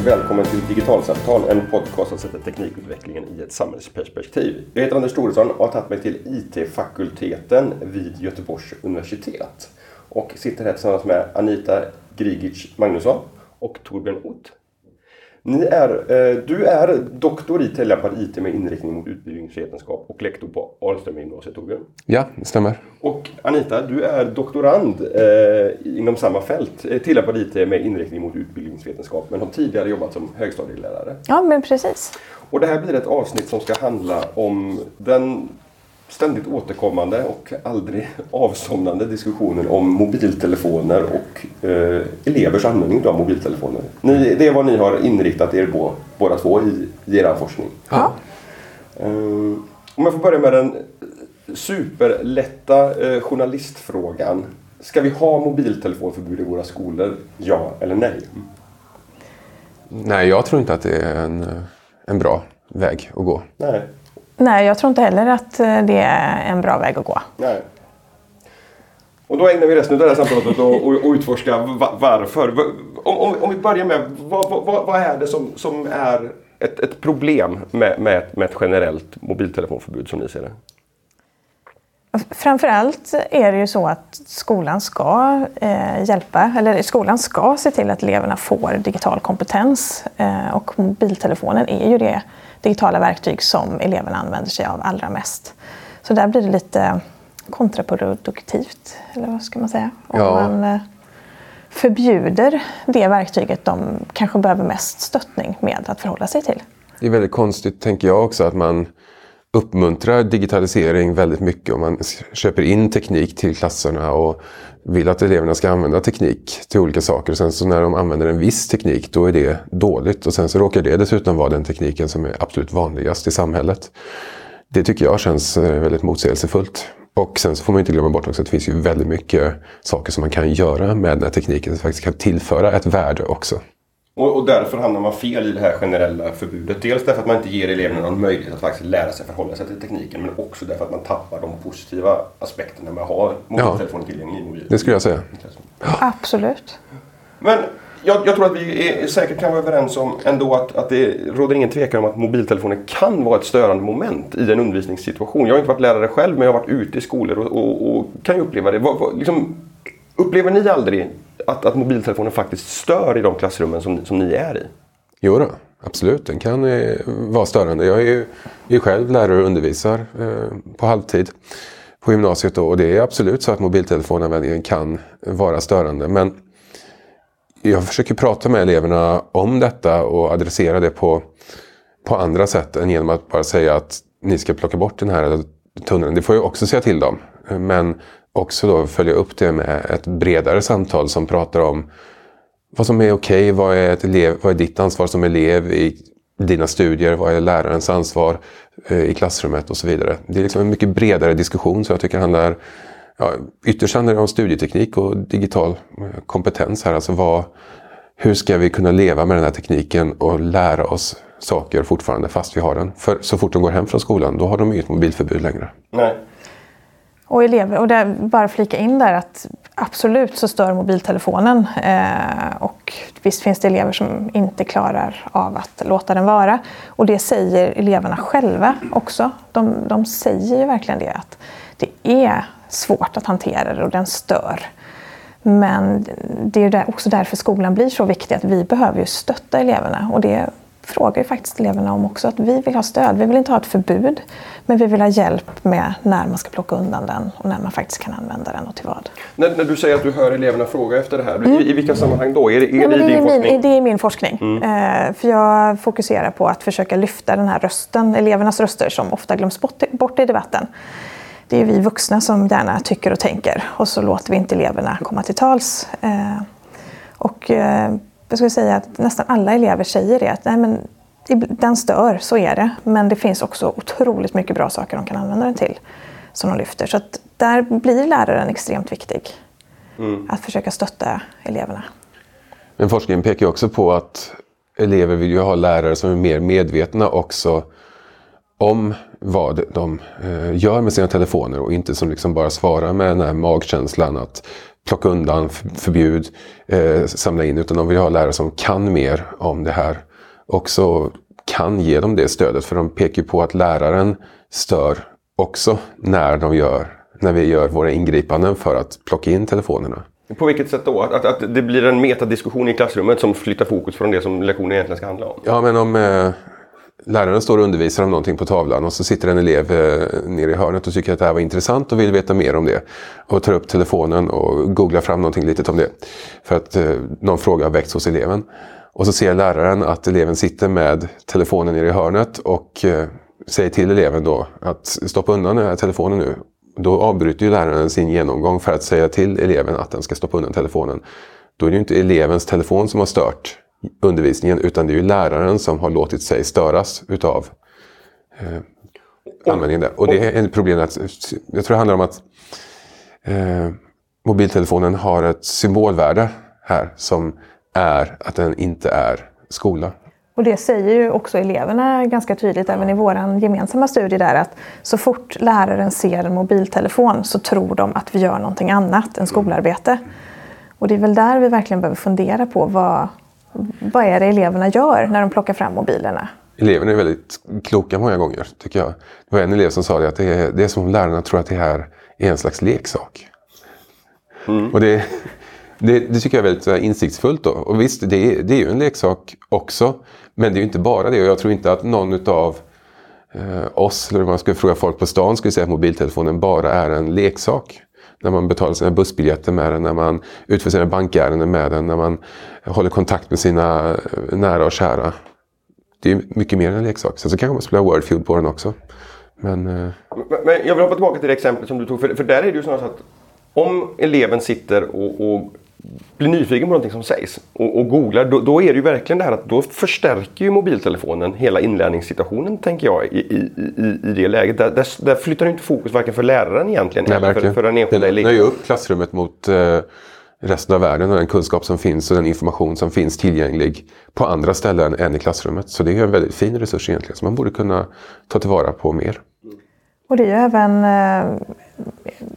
och välkommen till Digitalsamtal, en podcast som sätter teknikutvecklingen i ett samhällsperspektiv. Jag heter Anders Thoresson och har tagit mig till IT-fakulteten vid Göteborgs universitet. Och sitter här tillsammans med Anita Grigic Magnusson och Torbjörn Ott. Ni är, eh, du är doktor i tillämpad IT med inriktning mot utbildningsvetenskap och lektor på Ahlström Torbjörn. Ja, det stämmer. Och Anita, du är doktorand eh, inom samma fält, eh, tillämpad IT med inriktning mot utbildningsvetenskap, men har tidigare jobbat som högstadielärare. Ja, men precis. Och det här blir ett avsnitt som ska handla om den ständigt återkommande och aldrig avsomnande diskussionen om mobiltelefoner och eh, elevers användning av mobiltelefoner. Ni, det är vad ni har inriktat er på båda två i, i er forskning. Ja. Eh, om jag får börja med den superlätta eh, journalistfrågan. Ska vi ha mobiltelefonförbud i våra skolor? Ja eller nej? Nej, jag tror inte att det är en, en bra väg att gå. Nej. Nej, jag tror inte heller att eh, det är en bra väg att gå. Nej. Och då ägnar vi resten av det här samtalet åt att och utforska varför. Om, om, om vi börjar med, vad, vad, vad är det som, som är ett, ett problem med, med, med ett generellt mobiltelefonförbud som ni ser det? Framförallt är det ju så att skolan ska eh, hjälpa, eller skolan ska se till att eleverna får digital kompetens. Eh, och mobiltelefonen är ju det digitala verktyg som eleverna använder sig av allra mest. Så där blir det lite kontraproduktivt, eller vad ska man säga? Om Ja. man eh, förbjuder det verktyget de kanske behöver mest stöttning med att förhålla sig till. Det är väldigt konstigt, tänker jag också, att man uppmuntrar digitalisering väldigt mycket och man köper in teknik till klasserna och vill att eleverna ska använda teknik till olika saker. Sen så när de använder en viss teknik, då är det dåligt. Och sen så råkar det dessutom vara den tekniken som är absolut vanligast i samhället. Det tycker jag känns eh, väldigt motsägelsefullt. Och sen så får man inte glömma bort också att det finns ju väldigt mycket saker som man kan göra med den här tekniken som faktiskt kan tillföra ett värde också. Och, och därför hamnar man fel i det här generella förbudet. Dels därför att man inte ger eleverna någon möjlighet att faktiskt lära sig förhålla sig till tekniken. Men också därför att man tappar de positiva aspekterna med att ha mobiltelefonen tillgänglig i mobilen. Det skulle jag säga. Absolut. Men jag, jag tror att vi är, säkert kan vara överens om ändå att, att det råder ingen tvekan om att mobiltelefoner kan vara ett störande moment i en undervisningssituation. Jag har inte varit lärare själv men jag har varit ute i skolor och, och, och kan ju uppleva det. Vad, vad, liksom, upplever ni aldrig att, att mobiltelefonen faktiskt stör i de klassrummen som, som ni är i? Jo då, absolut. Den kan eh, vara störande. Jag är ju, är själv lärare och undervisar eh, på halvtid på gymnasiet. Då, och det är absolut så att mobiltelefonanvändningen kan vara störande. Men jag försöker prata med eleverna om detta och adressera det på, på andra sätt än genom att bara säga att ni ska plocka bort den här tunneln. Det får jag också säga till dem. Eh, men också då följa upp det med ett bredare samtal som pratar om vad som är okej, vad, är ett elev, vad är ditt ansvar som elev i dina studier, vad är lärarens ansvar eh, i klassrummet och så vidare. Det är liksom en mycket bredare diskussion så jag tycker det handlar ja, ytterst handlar det om studieteknik och digital eh, kompetens här. Alltså vad, hur ska vi kunna leva med den här tekniken och lära oss saker fortfarande fast vi har den? För så fort de går hem från skolan, då har de inget mobilförbud längre. Nej. Och elever, och där, bara flika in där att absolut så stör mobiltelefonen. Eh, och visst finns det elever som inte klarar av att låta den vara. Och det säger eleverna själva också. De, de säger ju verkligen det att det är svårt att hantera det och den stör. Men det är också därför skolan blir så viktig att vi behöver ju stötta eleverna. Och det frågar ju faktiskt eleverna om också. Att vi vill ha stöd. Vi vill inte ha ett förbud. Men vi vill ha hjälp med när man ska plocka undan den och när man faktiskt kan använda den och till vad. När, när du säger att du hör eleverna fråga efter det här, i, i vilka sammanhang då? Är det, är Nej, det i din är forskning? min, det är min forskning. Eh, för jag fokuserar på att försöka lyfta den här rösten, elevernas röster som ofta glöms bort, bort i debatten. Det är vi vuxna som gärna tycker och tänker och så låter vi inte eleverna komma till tals. Eh, och eh, jag skulle säga att nästan alla elever säger det att Nej, men, den stör, så är det. Men det finns också otroligt mycket bra saker de kan använda den till. Som de lyfter. Så att där blir läraren extremt viktig. Att försöka stötta eleverna. Men forskningen pekar också på att elever vill ju ha lärare som är mer medvetna också om vad de eh, gör med sina telefoner och inte som liksom bara svarar med den här magkänslan att plocka undan, förbjud, eh, samla in. Utan de vill ha lärare som kan mer om det här. Och så kan ge dem det stödet. För de pekar på att läraren stör också när, de gör, när vi gör våra ingripanden för att plocka in telefonerna. På vilket sätt då? Att, att, att det blir en metadiskussion i klassrummet som flyttar fokus från det som lektionen egentligen ska handla om? Ja, men om eh, läraren står och undervisar om någonting på tavlan och så sitter en elev eh, nere i hörnet och tycker att det här var intressant och vill veta mer om det. Och tar upp telefonen och googlar fram någonting litet om det. För att eh, någon fråga har väckts hos eleven. Och så ser läraren att eleven sitter med telefonen nere i hörnet och eh, säger till eleven då att stoppa undan den här telefonen nu. Då avbryter ju läraren sin genomgång för att säga till eleven att den ska stoppa undan telefonen. Då är det ju inte elevens telefon som har stört undervisningen utan det är ju läraren som har låtit sig störas utav eh, användningen där. Och det är ett problem att, jag tror det handlar om att eh, mobiltelefonen har ett symbolvärde här som är att den inte är skola. Och det säger ju också eleverna ganska tydligt även i vår gemensamma studie där att så fort läraren ser en mobiltelefon så tror de att vi gör någonting annat än skolarbete. Och det är väl där vi verkligen behöver fundera på vad, vad är det eleverna gör när de plockar fram mobilerna? Eleverna är väldigt kloka många gånger tycker jag. Det var en elev som sa det att det är, det är som om lärarna tror att det här är en slags leksak. Mm. Och det, det, det, tycker jag är väldigt insiktsfullt. Då. Och visst, det är, det är ju en leksak också. Men det är ju inte bara det. Och jag tror inte att någon av eh, oss, eller om man skulle fråga folk på stan, skulle säga att mobiltelefonen bara är en leksak. När man betalar sina bussbiljetter med den, när man utför sina bankärenden med den, när man håller kontakt med sina eh, nära och kära. Det är mycket mer än en leksak. Sen så kanske man spelar Wordfeud på den också. Men, eh, men, men, jag vill hoppa tillbaka till det exempel som du tog. För, för där är det ju snarare så att om eleven sitter och, och blir nyfiken på någonting som sägs och, och googlar, då, då, är det ju verkligen det här att då förstärker ju mobiltelefonen hela inlärningssituationen, tänker jag, i, i, i, i det läget. Där, där, där flyttar inte fokus varken för läraren egentligen Nej, eller för, för den enskilda eleven. Den öppnar ju upp klassrummet mot eh, resten av världen och den kunskap som finns och den information som finns tillgänglig på andra ställen än i klassrummet. Så det är en väldigt fin resurs egentligen som man borde kunna ta tillvara på mer. Och det är ju även, eh,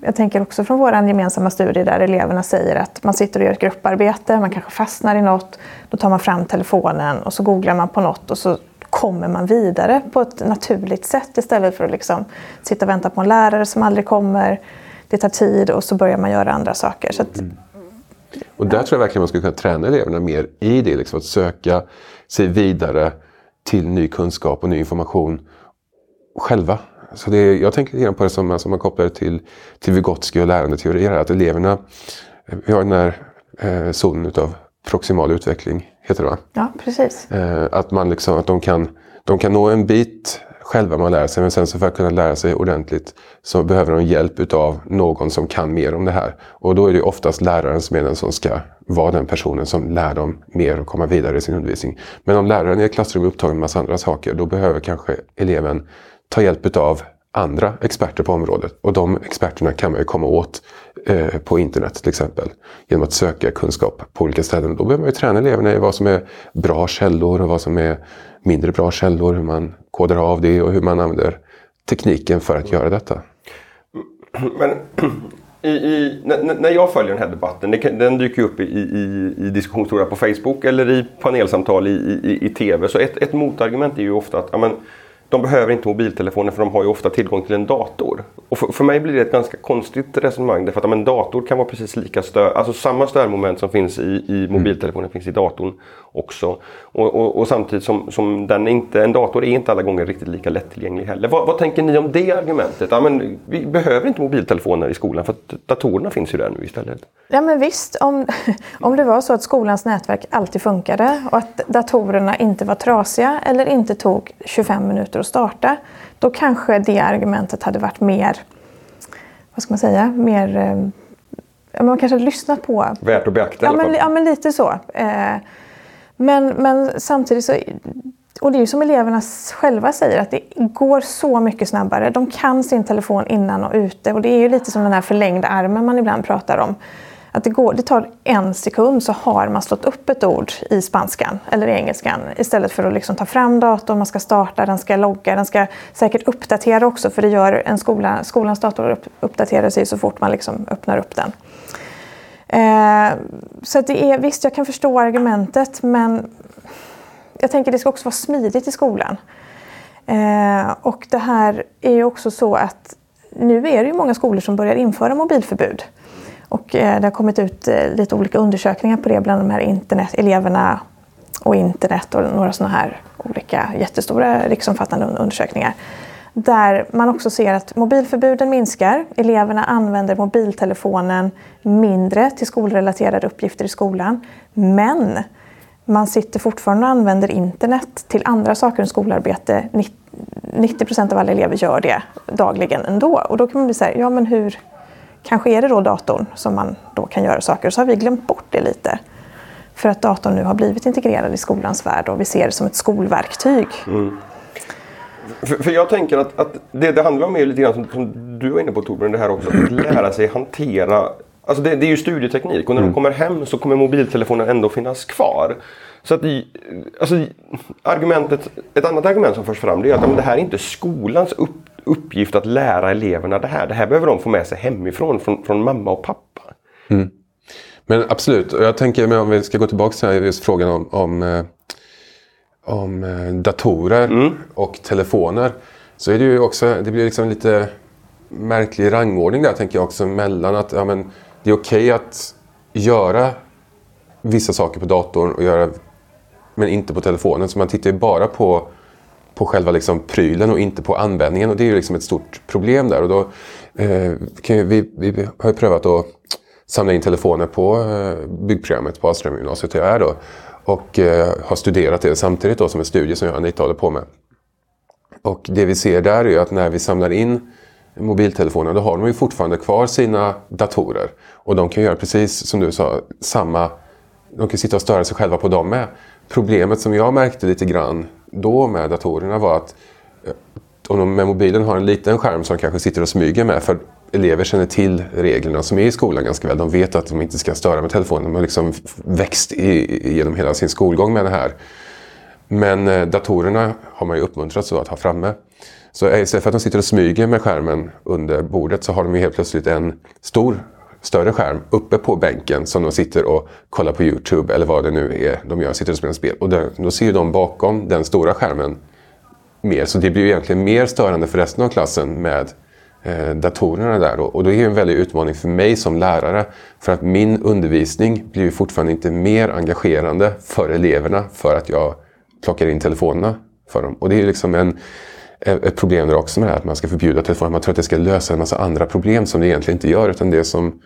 jag tänker också från vår gemensamma studie där eleverna säger att man sitter och gör ett grupparbete, man kanske fastnar i något, då tar man fram telefonen och så googlar man på något och så kommer man vidare på ett naturligt sätt istället för att liksom sitta och vänta på en lärare som aldrig kommer. Det tar tid och så börjar man göra andra saker. Så att, mm. Och där tror jag verkligen man skulle kunna träna eleverna mer i det, liksom, att söka sig vidare till ny kunskap och ny information själva. Så det, jag tänker lite på det som, som man kopplar till, till Vygotsky och lärandeteorier. Att eleverna, vi har den här eh, zonen utav proximal utveckling, heter det va? Ja, precis. Eh, att, man liksom, att de, kan, de kan nå en bit själva man lär sig men sen så för att kunna lära sig ordentligt så behöver de hjälp utav någon som kan mer om det här. Och då är det oftast läraren som är den som ska vara den personen som lär dem mer och komma vidare i sin undervisning. Men om läraren i ett klassrum är upptagen med massa andra saker då behöver kanske eleven ta hjälp av andra experter på området. Och de experterna kan man ju komma åt eh, på internet till exempel. Genom att söka kunskap på olika ställen. Då behöver man ju träna eleverna i vad som är bra källor och vad som är mindre bra källor. Hur man kodar av det och hur man använder tekniken för att göra detta. Men i, i, när jag följer den här debatten, den dyker upp i, i, i diskussionstrådar på Facebook eller i panelsamtal i, i, i TV. Så ett, ett motargument är ju ofta att ja, men, de behöver inte mobiltelefoner för de har ju ofta tillgång till en dator. Och för, för mig blir det ett ganska konstigt resonemang därför att en dator kan vara precis lika stör, alltså samma störmoment som finns i, i mobiltelefonen mm. finns i datorn också. Och, och, och, samtidigt som, som den inte, en dator är inte alla gånger riktigt lika lättillgänglig heller. Vad, vad tänker ni om det argumentet? Ja, men vi behöver inte mobiltelefoner i skolan för att datorerna finns ju där nu istället. Ja men visst, om, om det var så att skolans nätverk alltid funkade och att datorerna inte var trasiga eller inte tog 25 minuter att starta, då kanske det argumentet hade varit mer, vad ska man säga, mer eh, man kanske hade lyssnat på. Värt att beakta ja, men, ja, men lite så. Eh, men, men samtidigt så, och det är ju som eleverna själva säger, att det går så mycket snabbare. De kan sin telefon innan och ute och det är ju lite som den här förlängda armen man ibland pratar om. Att det, går, det tar en sekund så har man slått upp ett ord i spanskan eller i engelskan istället för att liksom ta fram datorn, man ska starta, den ska logga, den ska säkert uppdatera också för det gör en skola, skolans dator uppdaterar sig så fort man liksom öppnar upp den. Eh, så att det är, visst, jag kan förstå argumentet men jag tänker det ska också vara smidigt i skolan. Eh, och det här är ju också så att nu är det ju många skolor som börjar införa mobilförbud. Och eh, det har kommit ut eh, lite olika undersökningar på det bland de här internet, eleverna och internet och några sådana här olika jättestora riksomfattande undersökningar. Där man också ser att mobilförbuden minskar. Eleverna använder mobiltelefonen mindre till skolrelaterade uppgifter i skolan. Men man sitter fortfarande och använder internet till andra saker än skolarbete. 90 procent av alla elever gör det dagligen ändå. Och då kan man bli så här, ja men hur, kanske är det då datorn som man då kan göra saker. Och så har vi glömt bort det lite. För att datorn nu har blivit integrerad i skolans värld och vi ser det som ett skolverktyg. Mm. För, för, jag tänker att, att det det handlar om är lite grann som, som du var inne på Torbjörn, det här också. Att lära sig hantera Alltså det, det, är ju studieteknik och när mm. de kommer hem så kommer mobiltelefonen ändå finnas kvar. Så att alltså, argumentet, ett annat argument som förs fram det är att men det här är inte skolans upp, uppgift att lära eleverna det här. Det här behöver de få med sig hemifrån, från, från mamma och pappa. Mm. Men absolut, och jag tänker om vi ska gå tillbaka till just frågan om, om, eh, om eh, datorer mm. och telefoner. Så är det ju också, det blir liksom lite märklig rangordning där tänker jag också mellan att ja, men, det är okej okay att göra vissa saker på datorn och göra, men inte på telefonen. Så man tittar ju bara på, på själva liksom prylen och inte på användningen. Och det är ju liksom ett stort problem där. Och då, eh, kan vi, vi har ju prövat att samla in telefoner på eh, byggprogrammet på Ahlströmgymnasiet där jag är då. Och eh, har studerat det samtidigt då som en studie som jag lite håller på med. Och det vi ser där är ju att när vi samlar in mobiltelefonerna, då har de ju fortfarande kvar sina datorer. Och de kan göra precis som du sa, samma... De kan sitta och störa sig själva på dem med. Problemet som jag märkte lite grann då med datorerna var att eh, om de med mobilen har en liten skärm som de kanske sitter och smyger med. För elever känner till reglerna som är i skolan ganska väl. De vet att de inte ska störa med telefonen. De har liksom växt i, genom hela sin skolgång med det här. Men eh, datorerna har man ju uppmuntrats att ha framme. Så eh, istället för att de sitter och smyger med skärmen under bordet så har de ju helt plötsligt en stor, större skärm uppe på bänken som de sitter och kollar på Youtube eller vad det nu är de gör, sitter och spelar spel. Och då, ser ju de bakom den stora skärmen mer. Så det blir ju egentligen mer störande för resten av klassen med Eh, datorerna där. Då. Och det är en väldig utmaning för mig som lärare. För att min undervisning blir fortfarande inte mer engagerande för eleverna för att jag plockar in telefonerna för dem. Och det är liksom en ett problem där också med det här att man ska förbjuda telefoner. Man tror att det ska lösa en massa andra problem som det egentligen inte gör. Utan det som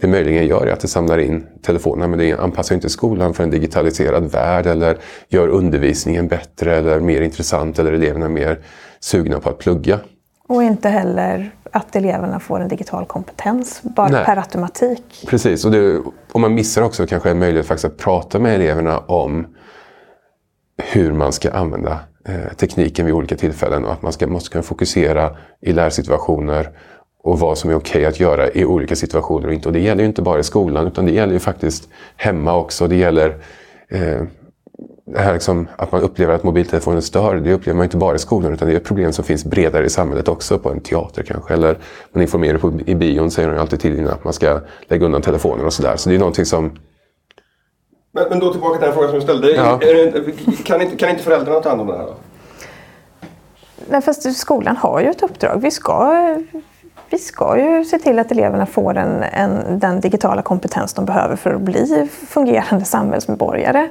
det möjligen gör är att det samlar in telefonerna. Men det anpassar inte skolan för en digitaliserad värld eller gör undervisningen bättre eller mer intressant eller eleverna mer sugna på att plugga. Och inte heller att eleverna får en digital kompetens bara Nej. per automatik. Precis, och, det, och man missar också kanske en möjlighet faktiskt att prata med eleverna om hur man ska använda Eh, tekniken vid olika tillfällen och att man ska, måste kunna fokusera i lärsituationer och vad som är okej okay att göra i olika situationer och inte. Och det gäller ju inte bara i skolan utan det gäller ju faktiskt hemma också. Det gäller eh, det här liksom, att man upplever att mobiltelefonen stör. Det upplever man inte bara i skolan utan det är ett problem som finns bredare i samhället också. På en teater kanske. Eller man informerar på, i bion säger de alltid till att man ska lägga undan telefonen och sådär. Så det är någonting som men, men då tillbaka till den frågan som jag ställde. Ja. Kan, inte, kan inte föräldrarna ta hand om det här då? Nej, fast skolan har ju ett uppdrag. Vi ska, vi ska ju se till att eleverna får en, en, den digitala kompetens de behöver för att bli fungerande samhällsmedborgare.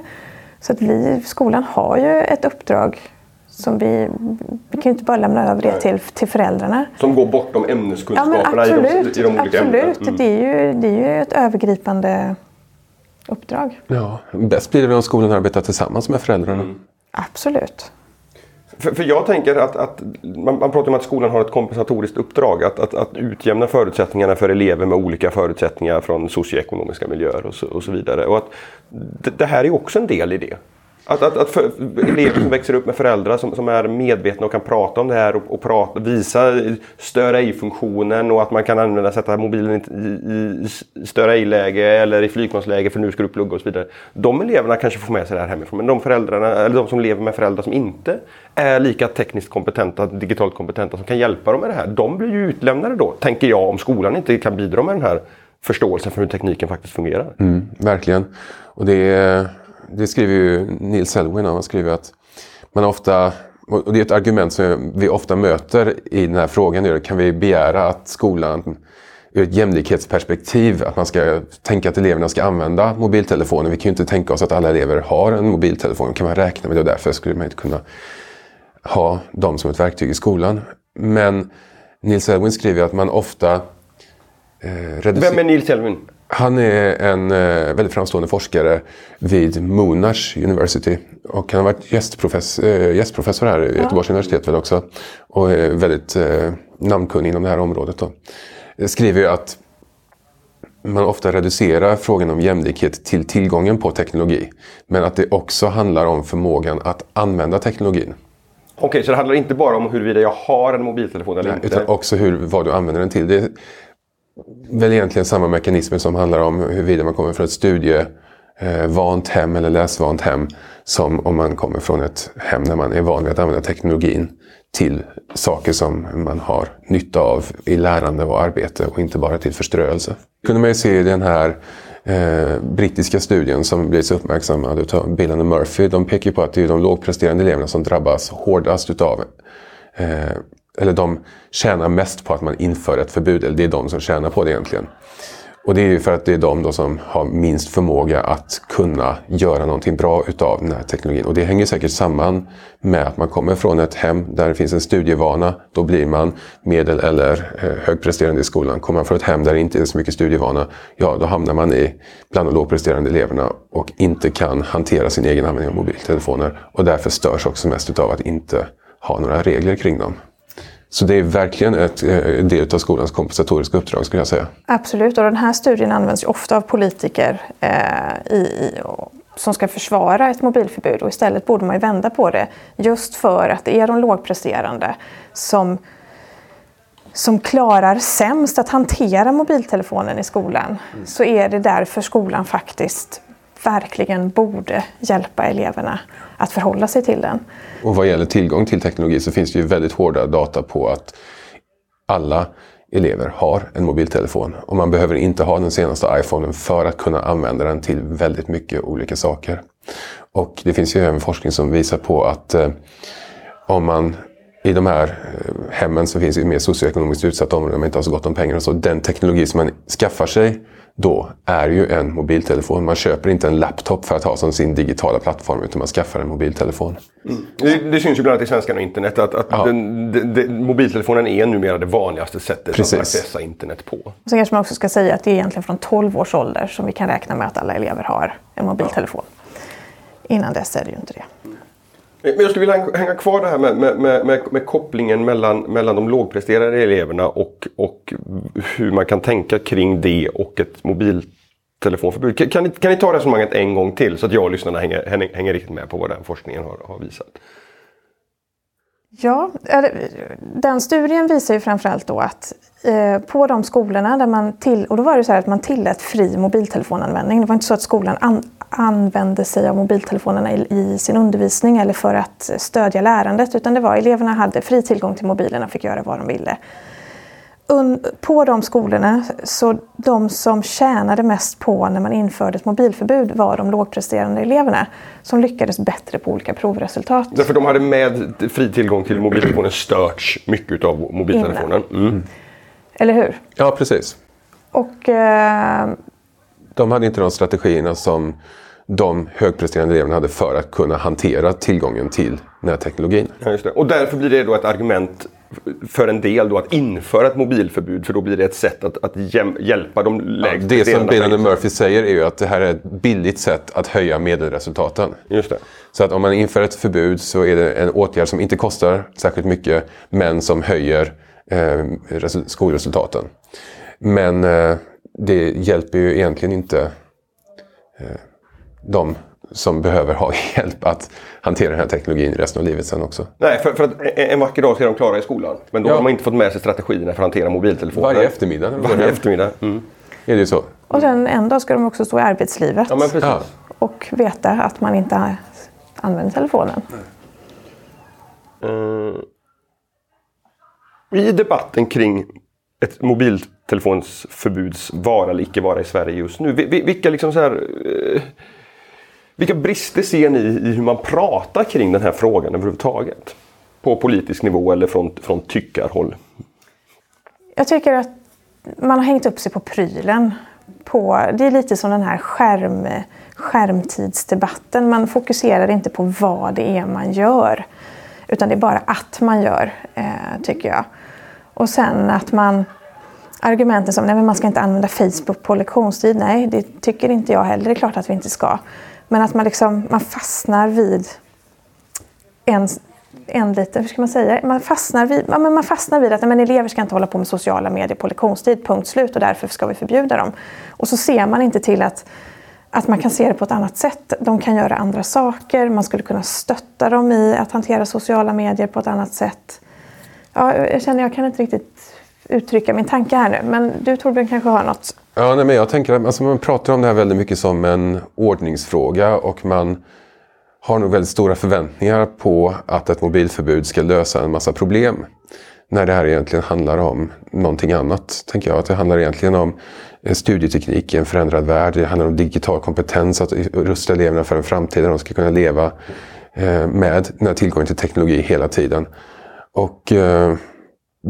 Så att vi, skolan har ju ett uppdrag som vi, vi kan ju inte bara lämna över det till, till föräldrarna. Som går bortom ämneskunskaperna ja, absolut, i, de, i de olika absolut. ämnena. Mm. Det, är ju, det är ju ett övergripande uppdrag. Ja, bäst blir det om skolan arbetar tillsammans med föräldrarna. Mm. Absolut. För, för jag tänker att, att man, man, pratar om att skolan har ett kompensatoriskt uppdrag. Att, att, att utjämna förutsättningarna för elever med olika förutsättningar från socioekonomiska miljöer och så, och så vidare. Och att det, det här är också en del i det. Att, att, att för, elever som växer upp med föräldrar som, som är medvetna och kan prata om det här och, och prata, visa störa ej-funktionen och att man kan använda, sätta mobilen i, i störa ej-läge eller i flygplansläge för nu ska du plugga och så vidare. De eleverna kanske får med sig det här hemifrån. Men de föräldrarna, eller de som lever med föräldrar som inte är lika tekniskt kompetenta, digitalt kompetenta som kan hjälpa dem med det här. De blir ju utlämnade då, tänker jag, om skolan inte kan bidra med den här förståelsen för hur tekniken faktiskt fungerar. Mm, verkligen. Och det, det skriver ju Neil Selwyn Han skriver att man ofta, och det är ett argument som vi ofta möter i den här frågan. Kan vi begära att skolan ur ett jämlikhetsperspektiv att man ska tänka att eleverna ska använda mobiltelefonen. Vi kan ju inte tänka oss att alla elever har en mobiltelefon. kan man räkna med det och därför skulle man inte kunna ha dem som ett verktyg i skolan. Men Nils Elwin skriver att man ofta eh, reducerar... Vem är Nils Elwin? Han är en eh, väldigt framstående forskare vid Monash University. Och han har varit gästprofessor, eh, gästprofessor här vid Göteborgs ja. universitet väl också. Och är väldigt eh, namnkunnig inom det här området. Då. Skriver ju att man ofta reducerar frågan om jämlikhet till tillgången på teknologi. Men att det också handlar om förmågan att använda teknologin. Okej, så det handlar inte bara om huruvida jag har en mobiltelefon eller Nej, inte? Utan också hur, vad du använder den till. Det väl egentligen samma mekanismer som handlar om huruvida man kommer från ett studievant eh, hem eller läsvant hem. Som om man kommer från ett hem där man är van vid att använda teknologin till saker som man har nytta av i lärande och arbete och inte bara till förströelse. Det kunde man ju se i den här eh, brittiska studien som blivit så uppmärksammad av Bill och Murphy. De pekar på att det är de lågpresterande eleverna som drabbas hårdast utav eh, eller de tjänar mest på att man inför ett förbud. Eller det är de som tjänar på det egentligen. Och det är ju för att det är de då som har minst förmåga att kunna göra någonting bra utav den här teknologin. Och det hänger säkert samman med att man kommer från ett hem där det finns en studievana. Då blir man medel eller eh, högpresterande i skolan. Kommer man från ett hem där det inte är så mycket studievana, ja då hamnar man i bland de lågpresterande eleverna och inte kan hantera sin egen användning av mobiltelefoner. Och därför störs också mest utav att inte ha några regler kring dem. Så det är verkligen ett, en eh, del av skolans kompensatoriska uppdrag skulle jag säga. Absolut, och den här studien används ju ofta av politiker eh, i, som ska försvara ett mobilförbud och istället borde man ju vända på det just för att det är de lågpresterande som som klarar sämst att hantera mobiltelefonen i skolan mm. så är det därför skolan faktiskt verkligen borde hjälpa eleverna att förhålla sig till den. Och vad gäller tillgång till teknologi så finns det ju väldigt hårda data på att alla elever har en mobiltelefon. Och man behöver inte ha den senaste iPhonen för att kunna använda den till väldigt mycket olika saker. Och det finns ju även forskning som visar på att eh, om man i de här eh, hemmen som finns i mer socioekonomiskt utsatta områden, där man inte har så gott om pengar och så, den teknologi som man skaffar sig då är ju en mobiltelefon. Man köper inte en laptop för att ha som sin digitala plattform utan man skaffar en mobiltelefon. Mm. Det, det, syns ju bland annat i Svenskan och internet att, att ja. den, den, den, mobiltelefonen är numera det vanligaste sättet Precis. att accessa internet på. Sen kanske man också ska säga att det är egentligen från 12 års ålder som vi kan räkna med att alla elever har en mobiltelefon. Innan dess är det ju inte det. Men jag skulle vilja hänga kvar det här med, med, med, med, kopplingen mellan, mellan de lågpresterande eleverna och, och hur man kan tänka kring det och ett mobiltelefonförbud. Kan, kan, ni, kan ni ta resonemanget en gång till så att jag och lyssnarna hänger, hänger, hänger riktigt med på vad den forskningen har, har visat? Ja, den studien visar ju framförallt då att eh, på de skolorna där man till, och då var det så här att man tillät fri mobiltelefonanvändning. Det var inte så att skolan an, använde sig av mobiltelefonerna i, i, sin undervisning eller för att stödja lärandet utan det var eleverna hade fri tillgång till mobilerna och fick göra vad de ville. Un, på de skolorna, så de som tjänade mest på när man införde ett mobilförbud var de lågpresterande eleverna som lyckades bättre på olika provresultat. Därför de hade med fri tillgång till mobiltelefonen störts mycket av mobiltelefonen. Mm. Eller hur? Ja, precis. Och... Eh, de hade inte de strategierna som de högpresterande eleverna hade för att kunna hantera tillgången till den här teknologin. Ja. Och därför blir det då ett argument för en del då att införa ett mobilförbud för då blir det ett sätt att, att hjälpa de lägst ja, Det som Bill Murphy säger är ju att det här är ett billigt sätt att höja medelresultaten. Just det. Så att om man inför ett förbud så är det en åtgärd som inte kostar särskilt mycket men som höjer eh, skolresultaten. Men eh, det hjälper ju egentligen inte eh, de som behöver ha hjälp att hantera den här teknologin resten av livet sen också. Nej, för, för att en vacker dag ska de klara i skolan. Men då ja. har man inte fått med sig strategierna för att hantera mobiltelefoner. Varje eftermiddag. Varje eftermiddag. Mm. Är det så. Och sen en dag ska de också stå i arbetslivet. Ja, men precis. Ja. Och veta att man inte använder telefonen. Uh, I debatten kring ett mobiltelefonsförbuds vara eller icke vara i Sverige just nu. Vilka, liksom så här, eh, vilka brister ser ni i hur man pratar kring den här frågan överhuvudtaget? På politisk nivå eller från, från tyckarhåll? Jag tycker att man har hängt upp sig på prylen. På, det är lite som den här skärm, skärmtidsdebatten. Man fokuserar inte på vad det är man gör. Utan det är bara att man gör, eh, tycker jag. Och sen att man... Argumenten som nej, man ska inte använda Facebook på lektionstid. Nej, det tycker inte jag heller. Det är klart att vi inte ska. Men att man, liksom, man fastnar vid en, en liten, hur ska man säga, man fastnar vid, ja, men man fastnar vid att men elever ska inte hålla på med sociala medier på lektionstid, punkt slut och därför ska vi förbjuda dem. Och så ser man inte till att, att man kan se det på ett annat sätt. De kan göra andra saker, man skulle kunna stötta dem i att hantera sociala medier på ett annat sätt. Ja, jag känner jag kan inte riktigt uttrycka min tanke här nu, men du Torbjörn kanske har något? Ja, nej, men jag tänker att alltså, man pratar om det här väldigt mycket som en ordningsfråga och man har nog väldigt stora förväntningar på att ett mobilförbud ska lösa en massa problem. När det här egentligen handlar om någonting annat, tänker jag. Att det handlar egentligen om studieteknik i en förändrad värld. Det handlar om digital kompetens, att rusta eleverna för en framtid där de ska kunna leva eh, med den här tillgången till teknologi hela tiden. Och eh,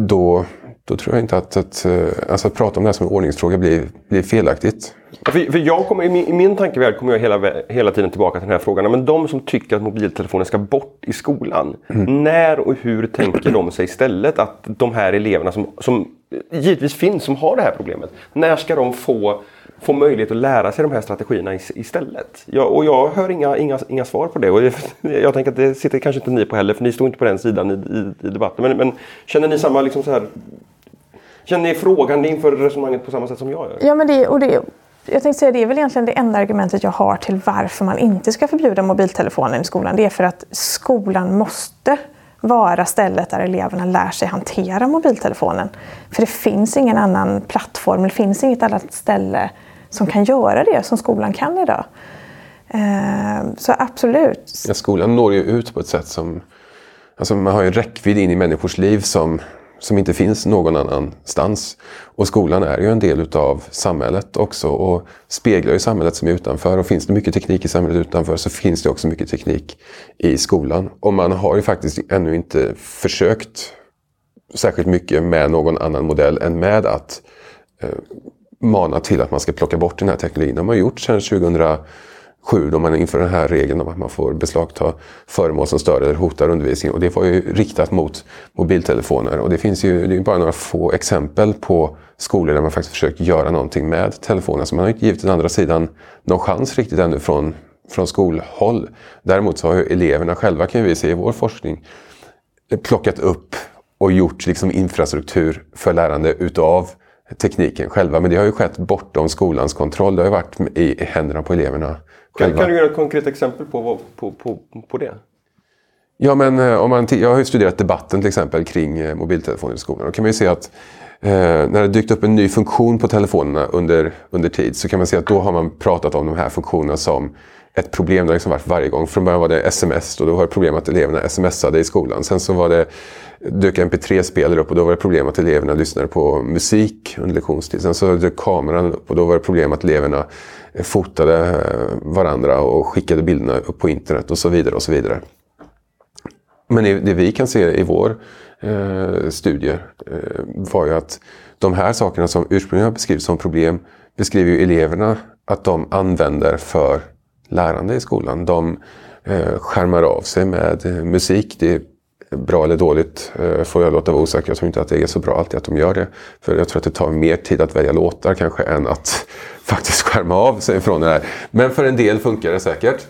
då då tror jag inte att, att, eh, alltså att prata om det här som en ordningsfråga blir, blir felaktigt. För, för jag kommer, i, min, I min tankevärld kommer jag hela, hela tiden tillbaka till den här frågan. Men de som tycker att mobiltelefonen ska bort i skolan. Mm. När och hur tänker de sig istället att de här eleverna som, som givetvis finns som har det här problemet. När ska de få, få möjlighet att lära sig de här strategierna istället? Jag, och jag hör inga, inga, inga svar på det. Och jag tänker att det sitter kanske inte ni på heller för ni står inte på den sidan i, i, i debatten. Men, men, känner ni samma liksom så här Känner ni frågande inför resonemanget på samma sätt som jag gör? Ja, men det, och det, jag tänkte säga det är väl egentligen det enda argumentet jag har till varför man inte ska förbjuda mobiltelefonen i skolan. Det är för att skolan måste vara stället där eleverna lär sig hantera mobiltelefonen. För det finns ingen annan plattform, det finns inget annat ställe som kan göra det som skolan kan idag. Eh, så absolut. Ja, skolan når ju ut på ett sätt som... Alltså man har ju räckvidd in i människors liv som som inte finns någon annanstans. Och skolan är ju en del utav samhället också och speglar ju samhället som är utanför. Och finns det mycket teknik i samhället utanför så finns det också mycket teknik i skolan. Och man har ju faktiskt ännu inte försökt särskilt mycket med någon annan modell än med att eh, mana till att man ska plocka bort den här teknologin. Det har man gjort sedan 2000 7 då man inför den här regeln om att man får beslagta föremål som stör eller hotar undervisningen. Och det var ju riktat mot mobiltelefoner. Och det finns ju det är bara några få exempel på skolor där man faktiskt försökt göra någonting med telefonen. Så man har inte givit den andra sidan någon chans riktigt ännu från, från skolhåll. Däremot så har ju eleverna själva, kan vi se i vår forskning, plockat upp och gjort liksom infrastruktur för lärande utav tekniken själva. Men det har ju skett bortom skolans kontroll. Det har ju varit i händerna på eleverna kan, kan, du ge ett konkret exempel på, på, på, på det? Ja, men eh, om man jag har ju studerat debatten till exempel kring eh, mobiltelefoner i skolan. Då kan man ju se att eh, när det dykt upp en ny funktion på telefonerna under, under tid så kan man se att då har man pratat om de här funktionerna som ett problem. Det har liksom varit varje gång. Från början var det sms och då var det problem att eleverna smsade i skolan. Sen så var det, dök mp3-spelare upp och då var det problem att eleverna lyssnade på musik under lektionstid. Sen så dök kameran upp och då var det problem att eleverna eh, fotade eh, varandra och skickade bilderna upp på internet och så vidare. och så vidare. Men det vi kan se i vår eh, studie eh, var ju att de här sakerna som ursprungligen beskrivs som problem beskriver ju eleverna att de använder för lärande i skolan. De eh, skärmar av sig med eh, musik. Det är bra eller dåligt eh, får jag låta vara osäker. Jag tror inte att det är så bra alltid att de gör det. För jag tror att det tar mer tid att välja låtar kanske än att faktiskt skärma av sig från det här. Men för en del funkar det säkert.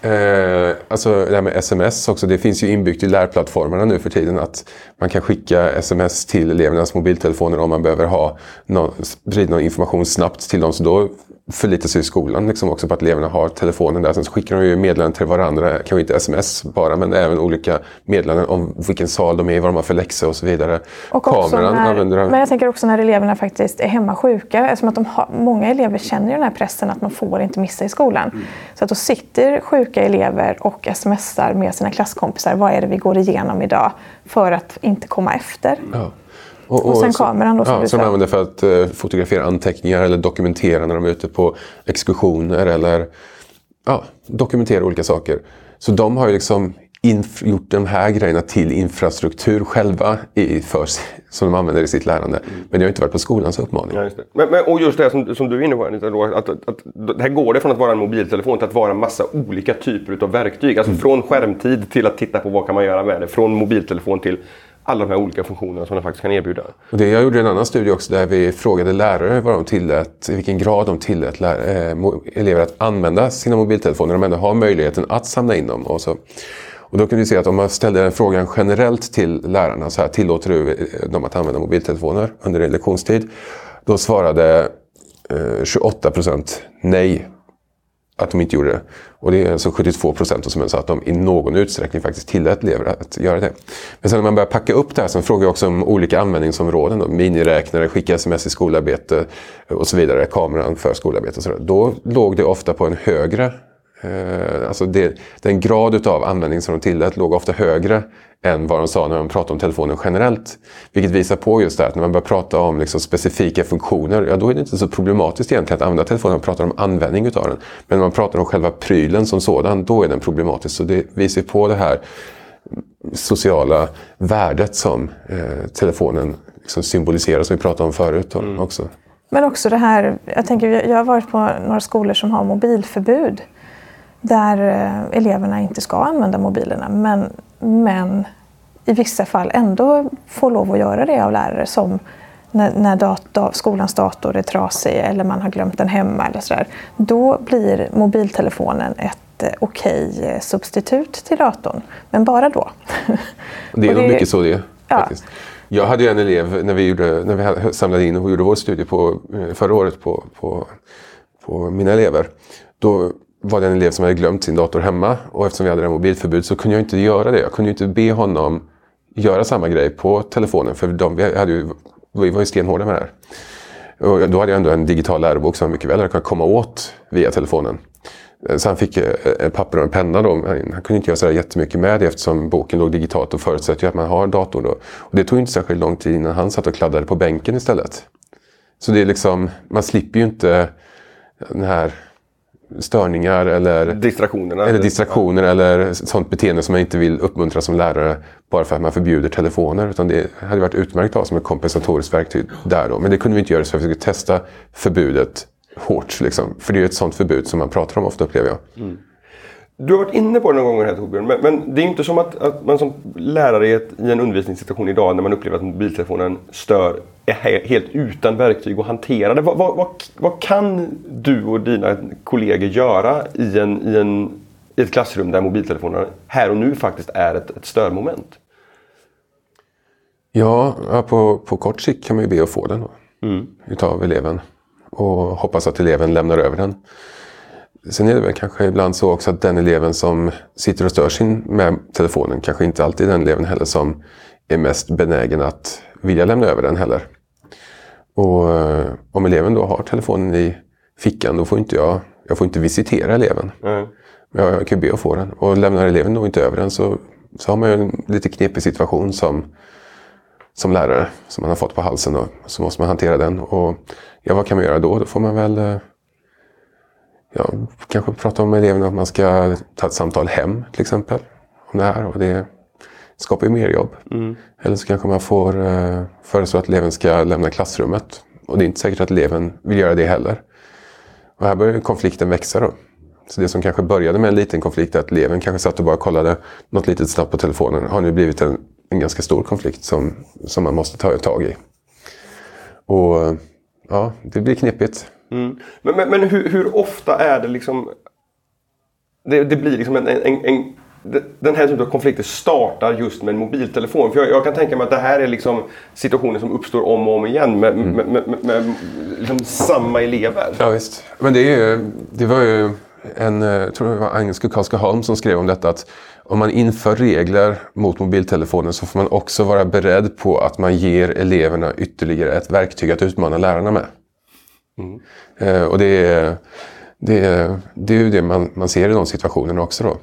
Eh, alltså det här med sms också, det finns ju inbyggt i lärplattformarna nu för tiden att man kan skicka sms till elevernas mobiltelefoner om man behöver ha någon, någon information snabbt till dem. Så då förlitar sig skolan liksom också på att eleverna har telefonen där. Sen så skickar de ju meddelanden till varandra, kanske inte sms bara, men även olika meddelanden om vilken sal de är i, vad de har för läxor och så vidare. Och Kameran när, använder Men jag tänker också när eleverna faktiskt är hemma sjuka, eftersom att de har, många elever känner ju den här pressen att man får inte missa i skolan. Mm. Så att då sitter sjuka elever och smsar med sina klasskompisar, vad är det vi går igenom idag? För att inte komma efter. Ja. Och, och sen så, kameran då som ja, du som de använder för att eh, fotografera anteckningar eller dokumentera när de är ute på exkursioner eller ja, dokumentera olika saker. Så de har ju liksom inf- gjort de här grejerna till infrastruktur själva i, för, som de använder i sitt lärande. Men det har inte varit på skolans uppmaning. Ja, just det. Men, men, och just det som, som du är inne på Anita, då, att, att, att, det här går det från att vara en mobiltelefon till att vara en massa olika typer av verktyg. Alltså från skärmtid till att titta på vad kan man göra med det. Från mobiltelefon till alla de här olika funktionerna som den faktiskt kan erbjuda. Och det, jag gjorde en annan studie också där vi frågade lärare vad de tillät, i vilken grad de tillät lär, eh, elever att använda sina mobiltelefoner. De ändå har möjligheten att samla in dem. Och, så. och då kunde vi se att om man ställde den frågan generellt till lärarna, så här, tillåter du eh, dem att använda mobiltelefoner under en lektionstid? Då svarade eh, 28 procent nej att de inte gjorde det. Och det är alltså 72 procent som sa att de i någon utsträckning faktiskt tillät elever att göra det. Men sen när man börjar packa upp det här, så frågar jag också om olika användningsområden. Då, miniräknare, skicka sms i skolarbete eh, och så vidare. Kameran för skolarbete och så där. Då låg det ofta på en högre Eh, alltså det, den grad utav användning som de tillät låg ofta högre än vad de sa när de pratade om telefonen generellt. Vilket visar på just det här att när man börjar prata om liksom specifika funktioner, ja då är det inte så problematiskt egentligen att använda telefonen. Man pratar om användning utav den. Men när man pratar om själva prylen som sådan, då är den problematisk. Så det visar på det här sociala värdet som eh, telefonen liksom symboliserar, som vi pratade om förut då, också. Men också det här, jag tänker, jag har varit på några skolor som har mobilförbud. Där eh, eleverna inte ska använda mobilerna. Men, men i vissa fall ändå får lov att göra det av lärare. Som när, när data, skolans dator är trasig eller man har glömt den hemma. Eller så där. Då blir mobiltelefonen ett eh, okej eh, substitut till datorn. Men bara då. Det är nog mycket så det är. Ja. Faktiskt. Jag hade en elev när vi, gjorde, när vi samlade in och gjorde vår studie på, eh, förra året på, på, på mina elever. Då var det en elev som hade glömt sin dator hemma och eftersom vi hade det mobilförbud så kunde jag inte göra det. Jag kunde ju inte be honom göra samma grej på telefonen för de, vi, hade ju, vi var ju stenhårda med det här. Och då hade jag ändå en digital lärobok som mycket väl hade kunnat komma åt via telefonen. Eh, så han fick eh, ett papper och en penna. Då. Han han kunde inte göra så jättemycket med det eftersom boken låg digitalt och förutsätter ju att man har datorn. Då. Och det tog inte särskilt lång tid innan han satt och kladdade på bänken istället. Så det är liksom, man slipper ju inte den här störningar eller, Distraktionerna. eller distraktioner eller sånt beteende som man inte vill uppmuntra som lärare bara för att man förbjuder telefoner. Utan det hade varit utmärkt att ha som ett kompensatoriskt verktyg där då. Men det kunde vi inte göra så vi skulle testa förbudet hårt. Liksom. För det är ett sånt förbud som man pratar om ofta upplever jag. Du har varit inne på det några gånger här Torbjörn, men, men det är ju inte som att, att man som lärare i, ett, i en undervisningssituation idag när man upplever att mobiltelefonen stör är he, helt utan verktyg att hantera det. Vad, vad, vad, vad kan du och dina kollegor göra i, en, i, en, i ett klassrum där mobiltelefonerna här och nu faktiskt är ett, ett störmoment? Ja, på, på kort sikt kan man ju be att få den då, utav eleven. Och hoppas att eleven lämnar över den. Sen är det väl kanske ibland så också att den eleven som sitter och stör sin med telefonen kanske inte alltid är den eleven heller som är mest benägen att vilja lämna över den heller. Och eh, om eleven då har telefonen i fickan då får inte jag, jag får inte visitera eleven. Mm. Jag kan ju be att få den. Och lämnar eleven då inte över den så, så har man ju en lite knepig situation som, som lärare som man har fått på halsen. Då. Så måste man hantera den. Och ja, vad kan man göra då? Då får man väl eh, ja, kanske prata om med eleven att man ska ta ett samtal hem till exempel. Om det här. Och det skapar ju mer jobb. Eller så kanske man får eh, föreslå att eleven ska lämna klassrummet. Och det är inte säkert att eleven vill göra det heller. Och här börjar konflikten växa då. Så det som kanske började med en liten konflikt, att eleven kanske satt och bara kollade något litet snabbt på telefonen, har nu blivit en, en ganska stor konflikt som, som man måste ta tag i. Och ja, det blir knepigt. Mm. Men, men, men hur, hur ofta är det liksom... Det, det blir liksom en, en, en, den här typen av konflikter startar just med en mobiltelefon. För jag, jag kan tänka mig att det här är liksom situationer som uppstår om och om igen med, med, med, med, med liksom samma elever. Ja, visst. Men det, är, det var ju en, eh, jag tror det var Agnes Karlska Holm som skrev om detta att om man inför regler mot mobiltelefonen så får man också vara beredd på att man ger eleverna ytterligare ett verktyg att utmana lärarna med. Mm. Eh, och det är, det, är, det är ju det man, man ser i de situationerna också då.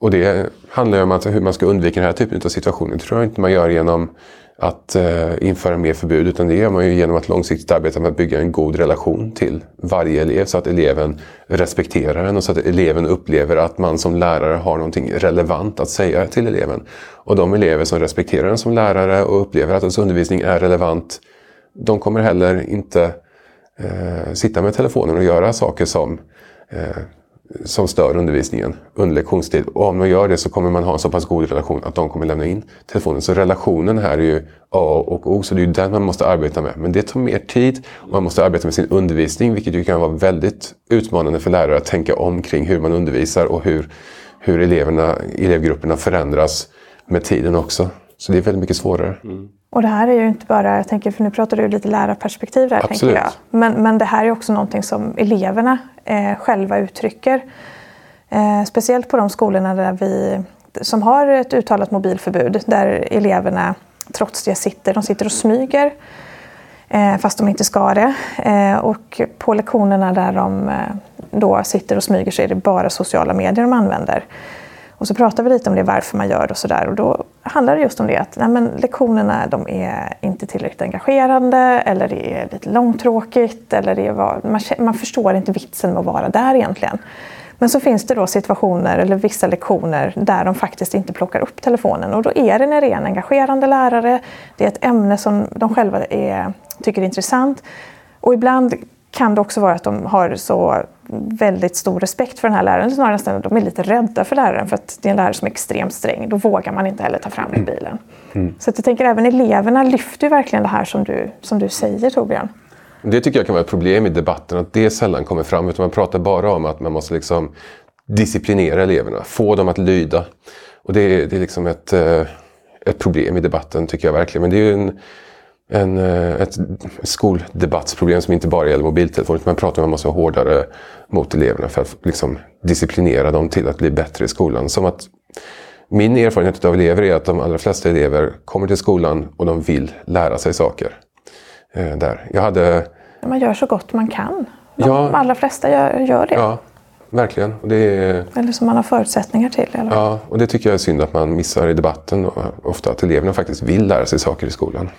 Och det handlar ju om att hur man ska undvika den här typen av situationer. Det tror jag inte man gör genom att eh, införa mer förbud. Utan det gör man ju genom att långsiktigt arbeta med att bygga en god relation till varje elev. Så att eleven respekterar en och så att eleven upplever att man som lärare har någonting relevant att säga till eleven. Och de elever som respekterar en som lärare och upplever att ens undervisning är relevant, de kommer heller inte eh, sitta med telefonen och göra saker som eh, som stör undervisningen under lektionstid. Och om man gör det så kommer man ha en så pass god relation att de kommer lämna in telefonen. Så relationen här är ju A och O, så det är ju den man måste arbeta med. Men det tar mer tid och man måste arbeta med sin undervisning, vilket ju kan vara väldigt utmanande för lärare att tänka om kring hur man undervisar och hur, hur eleverna, elevgrupperna förändras med tiden också. Så det är väldigt mycket svårare. Mm. Och det här är ju inte bara, jag tänker, för nu pratar du lite lärarperspektiv där, Absolut. tänker jag. Men, men det här är också någonting som eleverna eh, själva uttrycker. Eh, speciellt på de skolorna där vi, som har ett uttalat mobilförbud, där eleverna trots det sitter, de sitter och smyger eh, fast de inte ska det. Eh, och på lektionerna där de eh, då sitter och smyger så är det bara sociala medier de använder. Och så pratar vi lite om det, varför man gör det och sådär. Och då handlar det just om det att nej, men lektionerna de är inte tillräckligt engagerande eller det är lite långtråkigt eller det är man, man förstår inte vitsen med att vara där egentligen. Men så finns det då situationer eller vissa lektioner där de faktiskt inte plockar upp telefonen och då är det när det är en engagerande lärare, det är ett ämne som de själva är, tycker är intressant och ibland kan det också vara att de har så väldigt stor respekt för den här läraren. Snarare nästan att de är lite rädda för läraren för att det är en lärare som är extremt sträng. Då vågar man inte heller ta fram mobilen. Mm. Så jag tänker även eleverna lyfter verkligen det här som du, som du säger Torbjörn. Det tycker jag kan vara ett problem i debatten, att det sällan kommer fram. Utan man pratar bara om att man måste liksom disciplinera eleverna, få dem att lyda. Och det är, det är liksom ett, eh, ett problem i debatten tycker jag verkligen. Men det är en, en, eh, ett skoldebattsproblem som inte bara gäller mobiltelefoner. Man pratar om att man måste vara hårdare mot eleverna för att liksom disciplinera dem till att bli bättre i skolan. Som att min erfarenhet av elever är att de allra flesta elever kommer till skolan och de vill lära sig saker. Eh, där. Jag hade... Man gör så gott man kan. De ja, allra flesta gör, gör det. Ja, verkligen. Och det är... Eller som man har förutsättningar till. Eller? Ja, och det tycker jag är synd att man missar i debatten. Ofta att eleverna faktiskt vill lära sig saker i skolan.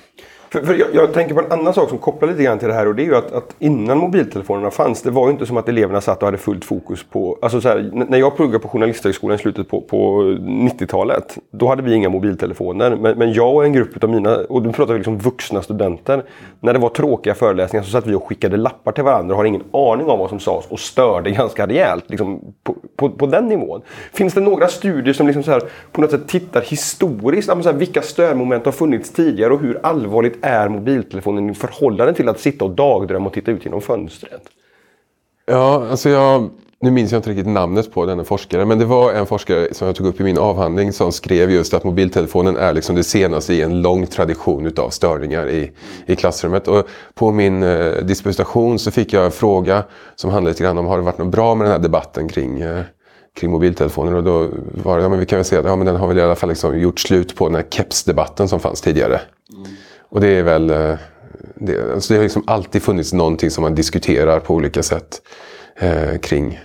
För, för jag, jag, tänker på en annan sak som kopplar lite grann till det här och det är ju att, att, innan mobiltelefonerna fanns, det var ju inte som att eleverna satt och hade fullt fokus på... Alltså så här, när jag pluggade på Journalisthögskolan i slutet på, på 90-talet, då hade vi inga mobiltelefoner. Men, men jag och en grupp av mina, och nu pratar vi liksom vuxna studenter, när det var tråkiga föreläsningar så satt vi och skickade lappar till varandra och har ingen aning om vad som sades och störde ganska rejält liksom, på, på, på den nivån. Finns det några studier som liksom så här, på något sätt tittar historiskt, så här, vilka störmoment har funnits tidigare och hur allvarligt är mobiltelefonen i förhållande till att sitta och dagdrömma och titta ut genom fönstret? Ja, alltså jag, nu minns jag inte riktigt namnet på denna forskare, men det var en forskare som jag tog upp i min avhandling som skrev just att mobiltelefonen är liksom det senaste i en lång tradition utav störningar i, i klassrummet. Och på min eh, disputation så fick jag en fråga som handlade lite grann om har det varit något bra med den här debatten kring eh, kring mobiltelefoner och då var det, ja men vi kan väl säga att ja, men den har väl i alla fall liksom gjort slut på den här kepsdebatten som fanns tidigare. Mm. Och det är väl... Eh, det, alltså det har liksom alltid funnits någonting som man diskuterar på olika sätt eh, kring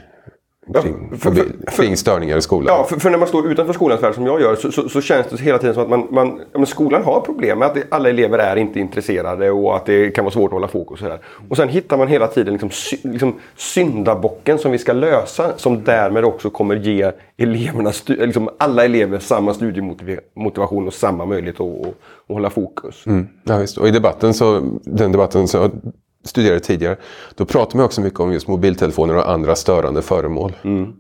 kring, för, för, kring störningar i skolan. Ja, för, för, när man står utanför skolans värld som jag gör så, så, så känns det hela tiden som att man, man ja, skolan har problem med att det, alla elever är inte intresserade och att det kan vara svårt att hålla fokus. Och, så och sen hittar man hela tiden liksom, sy, liksom syndabocken som vi ska lösa som därmed också kommer ge eleverna, liksom alla elever samma studiemotivation och samma möjlighet att, att, att hålla fokus. Mm, ja, visst. Och i debatten så, den debatten så studerade tidigare, då pratade man också mycket om just mobiltelefoner och andra störande föremål. Mm.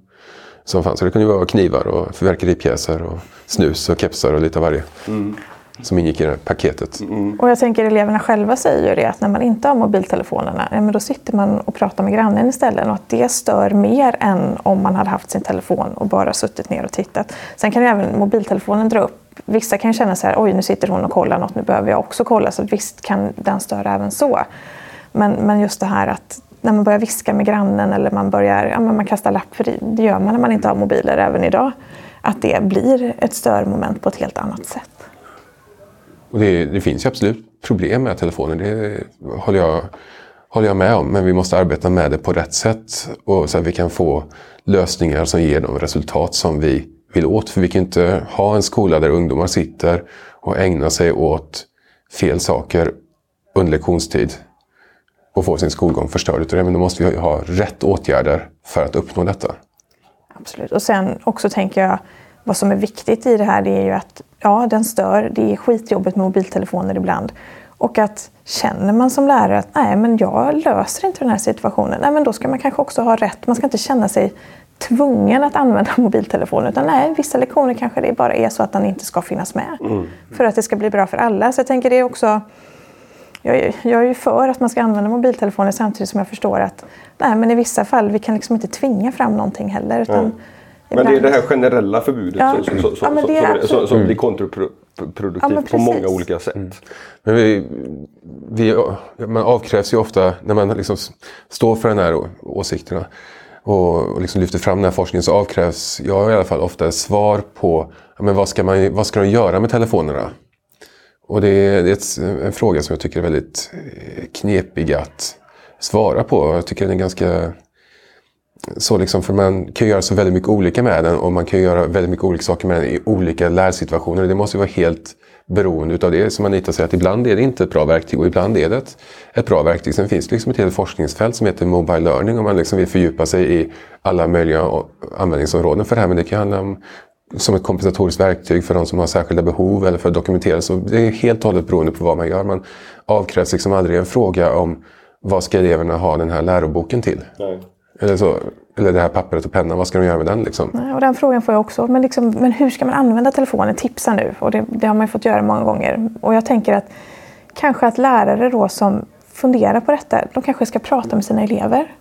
Som fanns. Så det kunde vara knivar och fyrverkeripjäser och snus och kepsar och lite av varje. Mm. Som ingick i det här paketet. Mm. Och jag tänker eleverna själva säger ju det att när man inte har mobiltelefonerna, ja, men då sitter man och pratar med grannen istället. Och att det stör mer än om man hade haft sin telefon och bara suttit ner och tittat. Sen kan ju även mobiltelefonen dra upp Vissa kan känna så här, oj nu sitter hon och kollar något, nu behöver jag också kolla. Så visst kan den störa även så. Men, men just det här att när man börjar viska med grannen eller man börjar ja, man kastar lapp, för det gör man när man inte har mobiler även idag, att det blir ett störmoment på ett helt annat sätt. Och det, det finns ju absolut problem med telefonen, det håller jag, håller jag med om. Men vi måste arbeta med det på rätt sätt och så att vi kan få lösningar som ger de resultat som vi vill åt. För vi kan inte ha en skola där ungdomar sitter och ägnar sig åt fel saker under lektionstid och få sin skolgång förstörd det. Men då måste vi ha rätt åtgärder för att uppnå detta. Absolut. Och sen också tänker jag, vad som är viktigt i det här det är ju att ja, den stör. Det är skitjobbigt med mobiltelefoner ibland. Och att känner man som lärare att nej, men jag löser inte den här situationen, nej, men då ska man kanske också ha rätt. Man ska inte känna sig tvungen att använda mobiltelefonen. Utan nej, vissa lektioner kanske det bara är så att den inte ska finnas med. Mm. För att det ska bli bra för alla. Så jag tänker det är också... Jag är, jag är ju för att man ska använda mobiltelefoner samtidigt som jag förstår att nej, men i vissa fall vi kan liksom inte tvinga fram någonting heller. Utan mm. Men det är det här generella förbudet ja. som, som, som, ja, som, som blir kontraproduktivt ja, på många olika sätt. Mm. Men vi, vi, man avkrävs ju ofta, när man liksom står för den här åsikterna och liksom lyfter fram den här forskningen så avkrävs jag i alla fall ofta svar på men vad, ska man, vad ska de göra med telefonerna? Och det är, det är en fråga som jag tycker är väldigt eh, knepig att svara på. Jag tycker den är ganska så liksom, för man kan göra så väldigt mycket olika med den och man kan göra väldigt mycket olika saker med den i olika lärsituationer. Det måste vara helt beroende utav det. Som Anita säger, att ibland är det inte ett bra verktyg och ibland är det ett, ett bra verktyg. Sen finns det liksom ett helt forskningsfält som heter Mobile Learning om man liksom vill fördjupa sig i alla möjliga användningsområden för det här. Men det kan handla om som ett kompensatoriskt verktyg för de som har särskilda behov eller för att dokumentera. Så det är helt och hållet beroende på vad man gör. Man avkrävs liksom aldrig en fråga om vad ska eleverna ha den här läroboken till. Nej. Eller, så, eller det här pappret och pennan, vad ska de göra med den? Liksom? Nej, och den frågan får jag också. Men, liksom, men hur ska man använda telefonen? Tipsa nu. Och det, det, har man ju fått göra många gånger. Och jag tänker att kanske att lärare då som funderar på detta, de kanske ska prata med sina elever.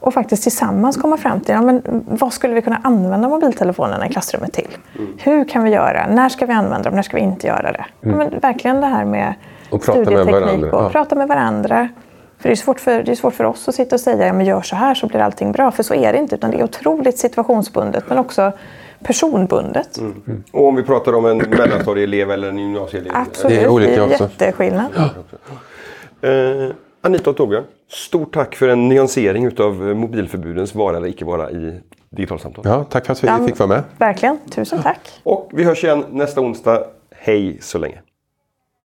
Och faktiskt tillsammans komma fram till ja, men vad skulle vi kunna använda mobiltelefonerna i klassrummet till? Mm. Hur kan vi göra? När ska vi använda dem? När ska vi inte göra det? Mm. Ja, men verkligen det här med och prata med och ja. prata med varandra. För det är, svårt för, det är svårt för oss att sitta och säga ja, gör så här så blir allting bra. För så är det inte. Utan det är otroligt situationsbundet men också personbundet. Mm. Mm. Och om vi pratar om en mellanstadieelev eller en gymnasieelev? Absolut, det är, olika det är jätteskillnad. Ja. Eh, Anita och Torbjörn, stort tack för en nyansering utav mobilförbudens vara eller icke vara i digitalsamtal. Ja, tack för att vi fick vara med. Verkligen, tusen tack. Och vi hörs igen nästa onsdag. Hej så länge.